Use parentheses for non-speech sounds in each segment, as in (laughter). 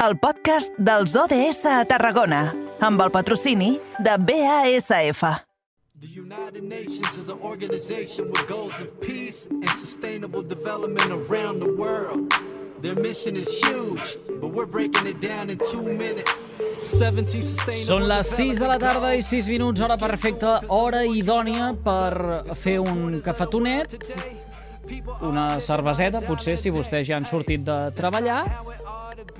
el podcast dels ODS a Tarragona, amb el patrocini de BASF. The United Nations is an organization with goals of peace and sustainable development around the world. Their mission is huge, but we're breaking it down in two minutes. 17 Són les 6 de la tarda i 6 minuts, hora perfecta, hora idònia per fer un cafetonet, una cerveseta, potser si vostès ja han sortit de treballar,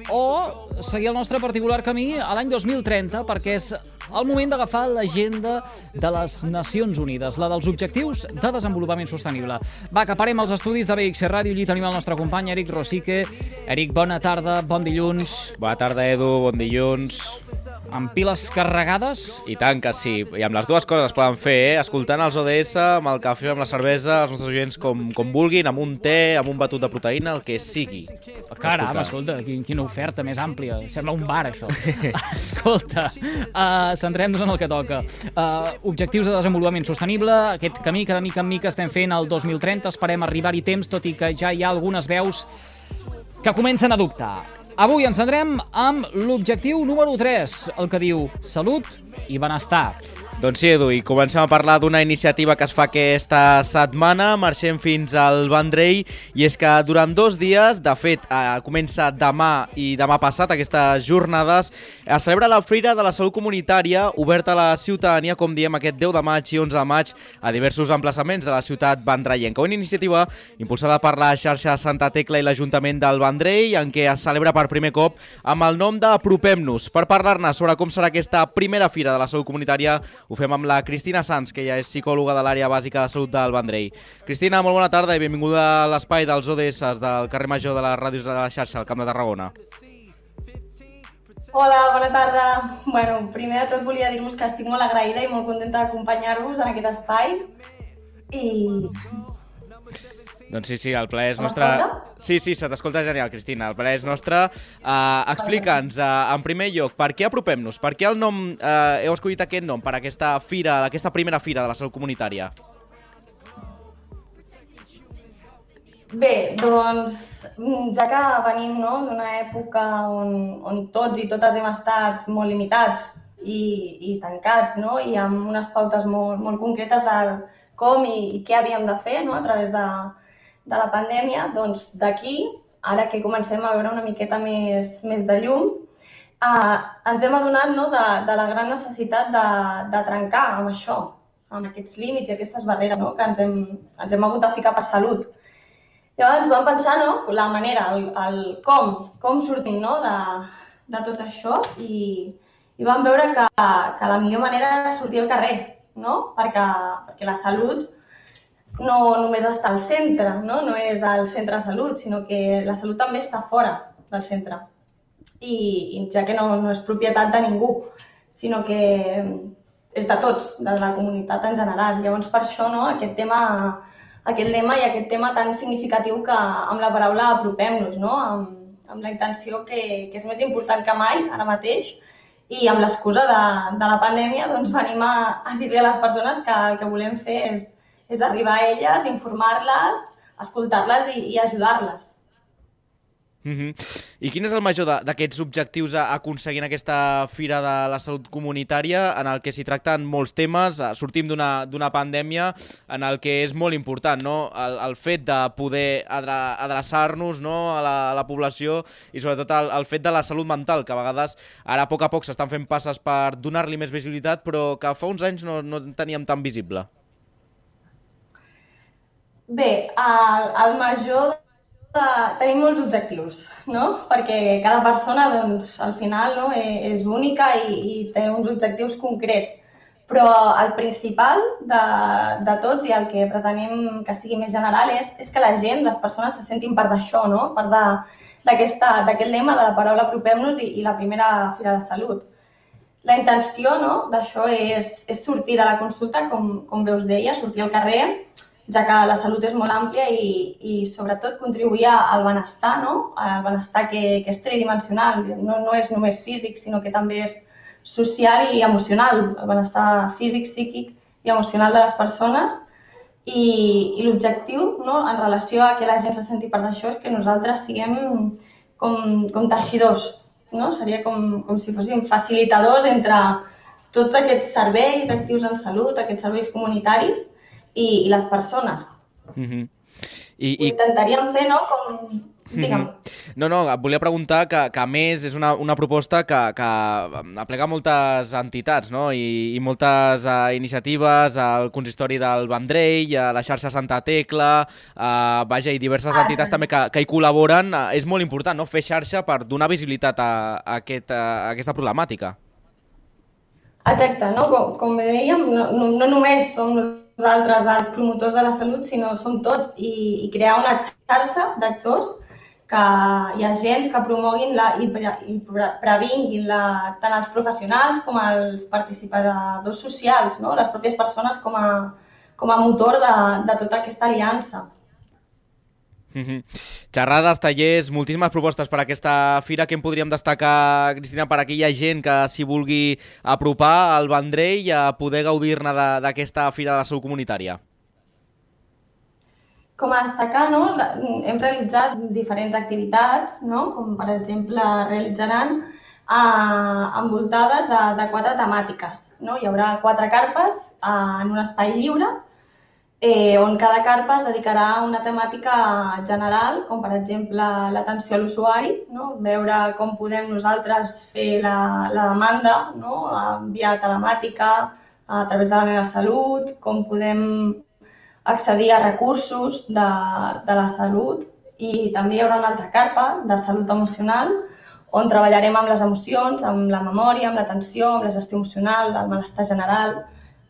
o seguir el nostre particular camí a l'any 2030, perquè és el moment d'agafar l'agenda de les Nacions Unides, la dels Objectius de Desenvolupament Sostenible. Va, que parem els estudis de BXC Ràdio, allí tenim el nostre company Eric Rosique. Eric, bona tarda, bon dilluns. Bona tarda, Edu, bon dilluns amb piles carregades? I tant que sí, i amb les dues coses es poden fer, eh? escoltant els ODS, amb el cafè, amb la cervesa, els nostres oients com, com vulguin, amb un té, amb un batut de proteïna, el que sigui. Caram, escolta, quina oferta més àmplia. Sembla un bar, això. (laughs) escolta, uh, centrem-nos en el que toca. Uh, objectius de desenvolupament sostenible, aquest camí que de mica en mica estem fent al 2030, esperem arribar-hi temps, tot i que ja hi ha algunes veus que comencen a dubtar. Avui ens centrem amb l'objectiu número 3, el que diu salut i benestar. Doncs sí, Edu, i comencem a parlar d'una iniciativa que es fa aquesta setmana. Marxem fins al Vendrell i és que durant dos dies, de fet, eh, comença demà i demà passat, aquestes jornades, es celebra la Fira de la Salut Comunitària, oberta a la ciutadania, com diem, aquest 10 de maig i 11 de maig, a diversos emplaçaments de la ciutat vendrellenca. Una iniciativa impulsada per la xarxa Santa Tecla i l'Ajuntament del Vendrell, en què es celebra per primer cop amb el nom d'Apropem-nos. Per parlar-ne sobre com serà aquesta primera Fira de la Salut Comunitària, ho fem amb la Cristina Sanz, que ja és psicòloga de l'àrea bàsica de salut del Vendrell. Cristina, molt bona tarda i benvinguda a l'espai dels ODS del carrer Major de les ràdios de la xarxa, al Camp de Tarragona. Hola, bona tarda. Bueno, primer de tot volia dir-vos que estic molt agraïda i molt contenta d'acompanyar-vos en aquest espai i doncs sí, sí, el plaer és nostre... Sí, sí, se t'escolta genial, Cristina. El plaer és nostre. Uh, Explica'ns, uh, en primer lloc, per què apropem-nos? Per què el nom, uh, heu escollit aquest nom per aquesta fira, aquesta primera fira de la salut comunitària? Bé, doncs, ja que venim no, d'una època on, on tots i totes hem estat molt limitats i, i tancats, no? i amb unes pautes molt, molt concretes de com i, i què havíem de fer no? a través de, de la pandèmia, doncs d'aquí, ara que comencem a veure una miqueta més, més de llum, eh, ens hem adonat no, de, de la gran necessitat de, de trencar amb això, amb aquests límits i aquestes barreres no, que ens hem, ens hem hagut de ficar per salut. Llavors vam pensar no, la manera, el, el com, com sortim no, de, de tot això i, i vam veure que, que la millor manera era sortir al carrer, no? perquè, perquè la salut no només està al centre, no? no és al centre de salut, sinó que la salut també està fora del centre. I, i ja que no, no és propietat de ningú, sinó que és de tots, de la comunitat en general. Llavors, per això, no, aquest tema, aquest lema i aquest tema tan significatiu que amb la paraula apropem-nos, no? amb, amb la intenció que, que és més important que mai ara mateix i amb l'excusa de, de la pandèmia doncs, venim a, a dir-li a les persones que el que volem fer és és arribar a elles, informar-les, escoltar-les i, i ajudar-les. Mm -hmm. I quin és el major d'aquests objectius a aconseguir en aquesta Fira de la Salut Comunitària en el que s'hi tracten molts temes, eh, sortim d'una pandèmia en el que és molt important no? el, el fet de poder adreçar-nos no? a, la, a la població i sobretot el, el fet de la salut mental, que a vegades ara a poc a poc s'estan fent passes per donar-li més visibilitat però que fa uns anys no, no teníem tan visible. Bé, el, el major de... tenim molts objectius, no? Perquè cada persona, doncs, al final, no, e, és única i, i té uns objectius concrets. Però el principal de, de tots i el que pretenem que sigui més general és, és que la gent, les persones, se sentin part d'això, no? Part d'aquest lema de la paraula apropem-nos i, i la primera Fira de Salut. La intenció no, d'això és, és sortir de la consulta, com, com veus deia, sortir al carrer, ja que la salut és molt àmplia i, i sobretot contribuir al benestar, no? al benestar que, que és tridimensional, no, no és només físic, sinó que també és social i emocional, el benestar físic, psíquic i emocional de les persones. I, i l'objectiu no, en relació a que la gent se senti part d'això és que nosaltres siguem com, com teixidors, no? Seria com, com si fóssim facilitadors entre tots aquests serveis actius en salut, aquests serveis comunitaris i, i les persones. Mm -hmm. I. Ho intentaríem fer, no?, com Digue'm. No, no, et volia preguntar que, que a més és una, una proposta que, que aplega moltes entitats no? I, i moltes uh, iniciatives, al consistori del Vendrell, a la xarxa Santa Tecla, uh, vaja, i diverses ah, entitats també que, que hi col·laboren. Uh, és molt important no? fer xarxa per donar visibilitat a, a, aquest, a aquesta problemàtica. Exacte, no? com, com dèiem, no, no, no només som nosaltres els promotors de la salut, sinó som tots i, i crear una xarxa d'actors que hi ha agents que promoguin la, i, pre, i previnguin la, tant els professionals com els participadors socials, no? les pròpies persones com a, com a motor de, de tota aquesta aliança. Mm -hmm. Xerrades, tallers, moltíssimes propostes per aquesta fira. Què en podríem destacar, Cristina, per aquella gent que s'hi vulgui apropar al Vendrell i a poder gaudir-ne d'aquesta fira de la salut comunitària? Com a destacar, no, hem realitzat diferents activitats, no? com per exemple realitzaran eh, envoltades de, de quatre temàtiques. No? Hi haurà quatre carpes eh, en un espai lliure eh, on cada carpa es dedicarà a una temàtica general, com per exemple l'atenció a l'usuari, no? veure com podem nosaltres fer la, la demanda no? via telemàtica, a través de la meva salut, com podem accedir a recursos de, de la salut i també hi haurà una altra carpa de salut emocional on treballarem amb les emocions, amb la memòria, amb l'atenció, amb la gestió emocional, el malestar general.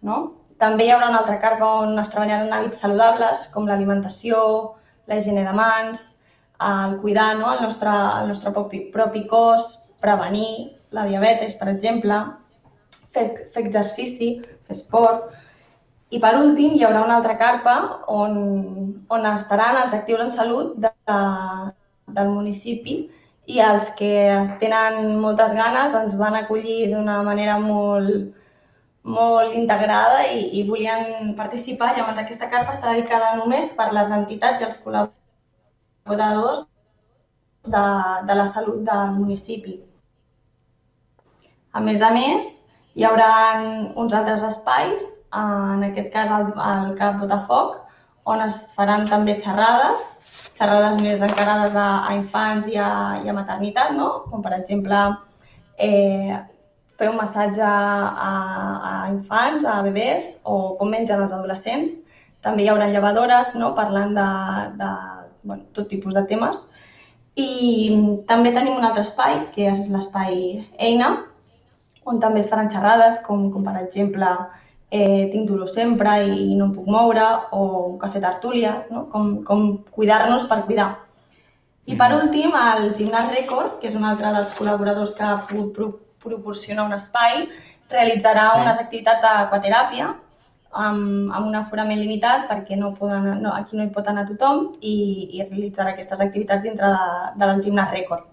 No? També hi haurà una altra carpa on es treballaran hàbits saludables com l'alimentació, la higiene de mans, el cuidar no? el, nostre, el nostre propi, propi cos, prevenir la diabetes, per exemple, fer, fer exercici, fer esport, i per últim, hi haurà una altra carpa on, on estaran els actius en salut de, del municipi i els que tenen moltes ganes ens van acollir d'una manera molt, molt integrada i, i volien participar. Llavors, aquesta carpa està dedicada només per les entitats i els col·laboradors de, de la salut del municipi. A més a més, hi haurà uns altres espais en aquest cas al, al Cap Botafoc, on es faran també xerrades, xerrades més encarades a, a infants i a, i a maternitat, no? com per exemple eh, fer un massatge a, a infants, a bebès o com mengen els adolescents. També hi haurà llevadores no? parlant de, de bueno, tot tipus de temes. I també tenim un altre espai, que és l'espai Eina, on també es faran xerrades, com, com per exemple eh, tinc dolor sempre i no em puc moure, o un cafè tertúlia, no? com, com cuidar-nos per cuidar. I per mm-hmm. últim, el Gimnàs Record, que és un altre dels col·laboradors que ha pogut pro proporcionar un espai, realitzarà sí. unes activitats d'aquateràpia amb, amb un aforament limitat perquè no poden, no, aquí no hi pot anar tothom i, i realitzarà aquestes activitats dintre de, de Gimnàs Record.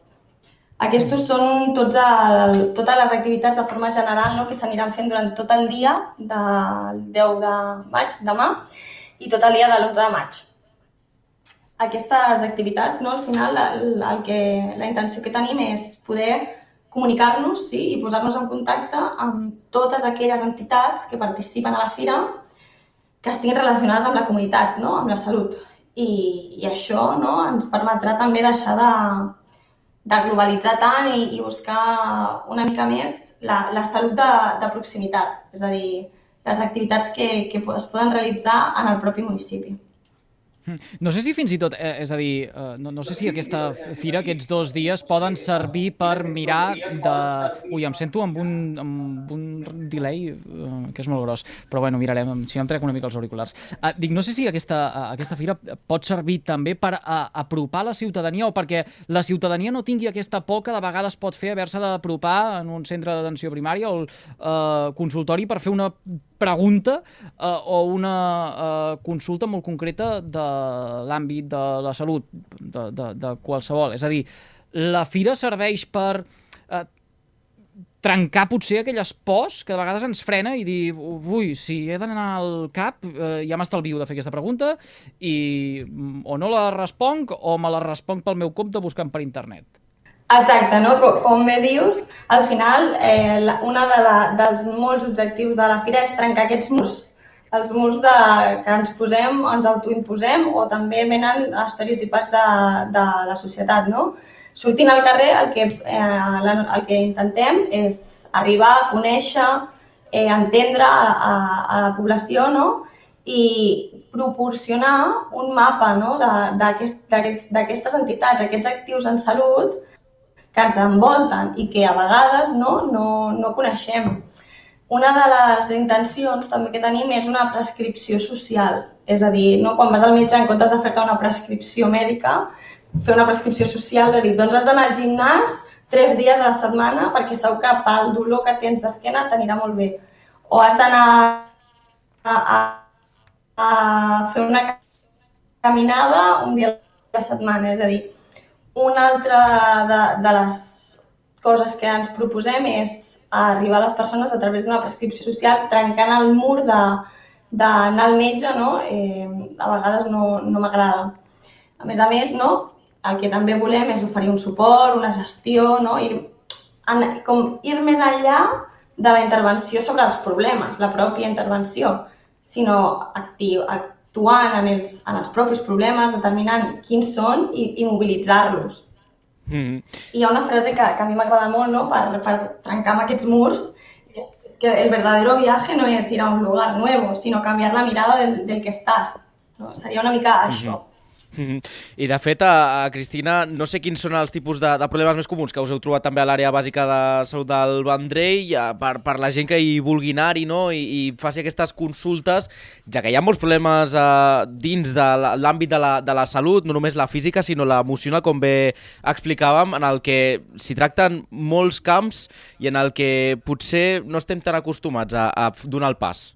Aquests són tots el, totes les activitats de forma general no, que s'aniran fent durant tot el dia del 10 de maig, demà, i tot el dia de l'11 de maig. Aquestes activitats, no, al final, el, el que, la intenció que tenim és poder comunicar-nos sí, i posar-nos en contacte amb totes aquelles entitats que participen a la fira que estiguin relacionades amb la comunitat, no? amb la salut. I, i això no, ens permetrà també deixar de, de globalitzar tant i, i buscar una mica més la, la salut de, de proximitat, és a dir, les activitats que, que es poden realitzar en el propi municipi. Hm. No sé si fins i tot, eh, és a dir, eh, no, no sé si aquesta fira, aquests dos dies, poden servir per mirar de... Ui, em sento amb un, amb un delay eh, que és molt gros, però bueno, mirarem, si no em trec una mica els auriculars. Eh, dic, no sé si aquesta, eh, aquesta fira pot servir també per a, apropar la ciutadania o perquè la ciutadania no tingui aquesta por que de vegades pot fer haver-se d'apropar en un centre d'atenció primària o el eh, consultori per fer una pregunta eh, o una eh, consulta molt concreta de l'àmbit de la salut, de, de, de qualsevol. És a dir, la fira serveix per eh, trencar potser aquelles pors que de vegades ens frena i dir, ui, si he d'anar al CAP, eh, ja m'estalvio de fer aquesta pregunta i o no la responc o me la responc pel meu compte buscant per internet. Exacte, no? Com, com bé dius, al final eh, la, una de dels molts objectius de la fira és trencar aquests murs, els murs de, que ens posem, ens autoimposem o també venen estereotipats de, de la societat, no? Sortint al carrer el que, eh, el que intentem és arribar a conèixer, eh, entendre a, a, a la població, no? i proporcionar un mapa no? d'aquestes aquest, entitats, aquests actius en salut, que ens envolten i que a vegades no, no, no coneixem. Una de les intencions també que tenim és una prescripció social, és a dir, no, quan vas al metge en comptes de fer-te una prescripció mèdica, fer una prescripció social de dir doncs has d'anar al gimnàs tres dies a la setmana perquè segur que pel dolor que tens d'esquena t'anirà molt bé. O has d'anar a, a, a fer una caminada un dia a la setmana, és a dir, una altra de, de les coses que ens proposem és arribar a les persones a través d'una prescripció social trencant el mur d'anar al metge, no? Eh, a vegades no, no m'agrada. A més a més, no? el que també volem és oferir un suport, una gestió, no? Ir, en, com ir més enllà de la intervenció sobre els problemes, la pròpia intervenció, sinó actiu, actiu actuant en els, en els propis problemes, determinant quins són i, i mobilitzar-los. Mm -hmm. I hi ha una frase que, que a mi m'agrada molt no? per, per trencar amb aquests murs, és, és que el verdadero viaje no és ir a un lugar nuevo, sinó canviar la mirada del, del que estàs. No? Seria una mica això. Mm -hmm. Mm -hmm. I de fet, a, a Cristina, no sé quins són els tipus de, de problemes més comuns que us heu trobat també a l'àrea bàsica de salut del Vendrell per, per la gent que hi vulgui anar-hi no? I, i faci aquestes consultes, ja que hi ha molts problemes eh, dins de l'àmbit de, la, de la salut, no només la física, sinó l'emocional, com bé explicàvem, en el que s'hi tracten molts camps i en el que potser no estem tan acostumats a, a donar el pas.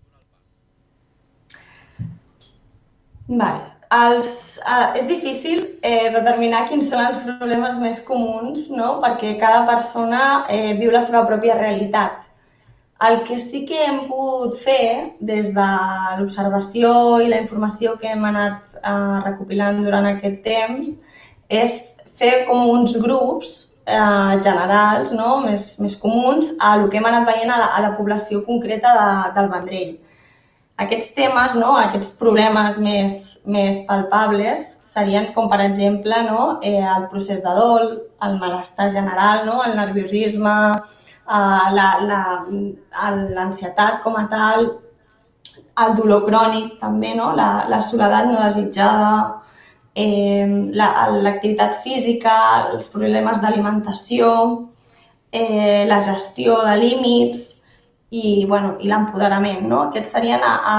Vale. Els, uh, és difícil eh, determinar quins són els problemes més comuns, no? perquè cada persona eh, viu la seva pròpia realitat. El que sí que hem pogut fer des de l'observació i la informació que hem anat eh, recopilant durant aquest temps és fer com uns grups eh, generals, no? més, més comuns, a el que hem anat veient a la, a la població concreta de, del Vendrell aquests temes, no, aquests problemes més, més palpables serien com, per exemple, no, eh, el procés de dol, el malestar general, no, el nerviosisme, eh, l'ansietat la, com a tal, el dolor crònic també, no, la, la soledat no desitjada, eh, l'activitat la, física, els problemes d'alimentació, eh, la gestió de límits, i, bueno, i l'empoderament. No? Aquests serien, a, a,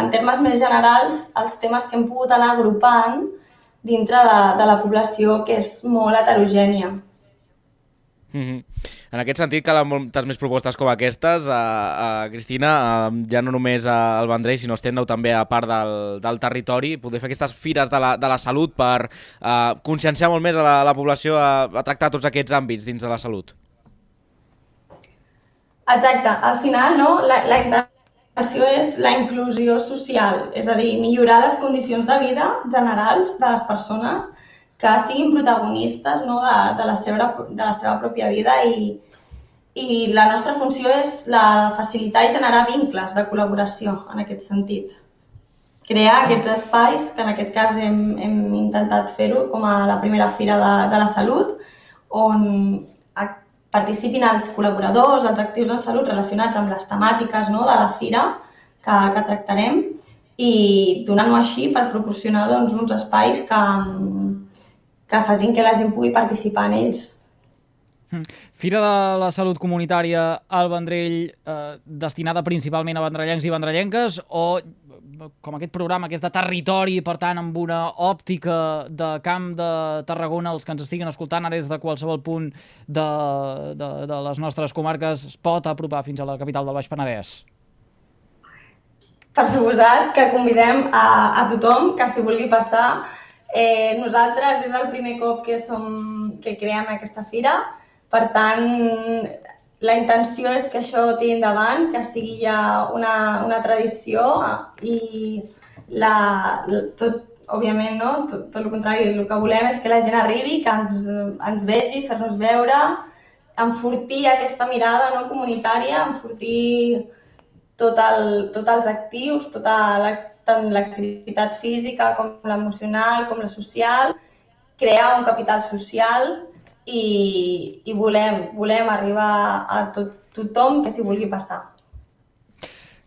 en termes més generals, els temes que hem pogut anar agrupant dintre de, de la població que és molt heterogènia. Mm -hmm. En aquest sentit, calen moltes més propostes com aquestes. A, a Cristina, a, ja no només al Vendrell, sinó estén també a part del, del territori, poder fer aquestes fires de la, de la salut per a, conscienciar molt més a la, a la població a, a tractar tots aquests àmbits dins de la salut. Exacte. Al final, no, la, la intenció és la inclusió social, és a dir, millorar les condicions de vida generals de les persones que siguin protagonistes no, de, de, la seva, de la seva pròpia vida i, i la nostra funció és la facilitar i generar vincles de col·laboració en aquest sentit. Crear aquests espais, que en aquest cas hem, hem intentat fer-ho com a la primera fira de, de la salut, on participin els col·laboradors, els actius en salut relacionats amb les temàtiques no, de la fira que, que tractarem i donant-ho així per proporcionar doncs, uns espais que, que facin que la gent pugui participar en ells. Hm. Fira de la Salut Comunitària al Vendrell eh, destinada principalment a vendrellencs i vendrellenques o com aquest programa que és de territori, per tant, amb una òptica de camp de Tarragona, els que ens estiguin escoltant ara des de qualsevol punt de, de, de les nostres comarques, es pot apropar fins a la capital del Baix Penedès? Per suposat que convidem a, a tothom que s'hi vulgui passar. Eh, nosaltres, des del primer cop que, som, que creem aquesta fira, per tant, la intenció és que això tiri endavant, que sigui ja una, una tradició i la, tot, òbviament, no? Tot, tot el contrari, el que volem és que la gent arribi, que ens, ens vegi, fer-nos veure, enfortir aquesta mirada no, comunitària, enfortir tot el, tots els actius, tota la, tant l'activitat física com l'emocional, com la social, crear un capital social i, i volem, volem arribar a tot, tothom que s'hi vulgui passar.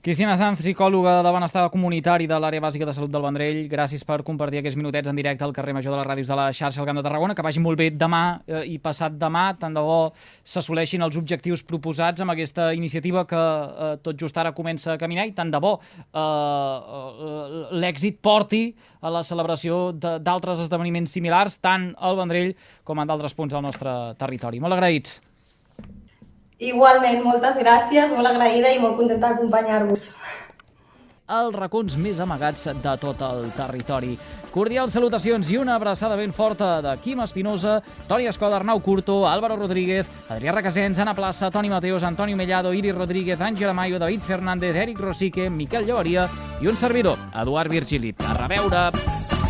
Cristina Sanz, psicòloga de benestar comunitari de l'àrea bàsica de salut del Vendrell, gràcies per compartir aquests minutets en directe al carrer Major de les Ràdios de la xarxa al Camp de Tarragona. Que vagi molt bé demà eh, i passat demà. Tant de bo s'assoleixin els objectius proposats amb aquesta iniciativa que eh, tot just ara comença a caminar i tant de bo eh, eh, l'èxit porti a la celebració d'altres esdeveniments similars tant al Vendrell com en d'altres punts del nostre territori. Molt agraïts. Igualment, moltes gràcies, molt agraïda i molt contenta d'acompanyar-vos els racons més amagats de tot el territori. Cordials salutacions i una abraçada ben forta de Quim Espinosa, Toni Escoda, Arnau Curto, Álvaro Rodríguez, Adrià Requesens, Ana Plaça, Toni Mateos, Antonio Mellado, Iris Rodríguez, Àngela Mayo, David Fernández, Eric Rosique, Miquel Llavaria i un servidor, Eduard Virgili. A reveure!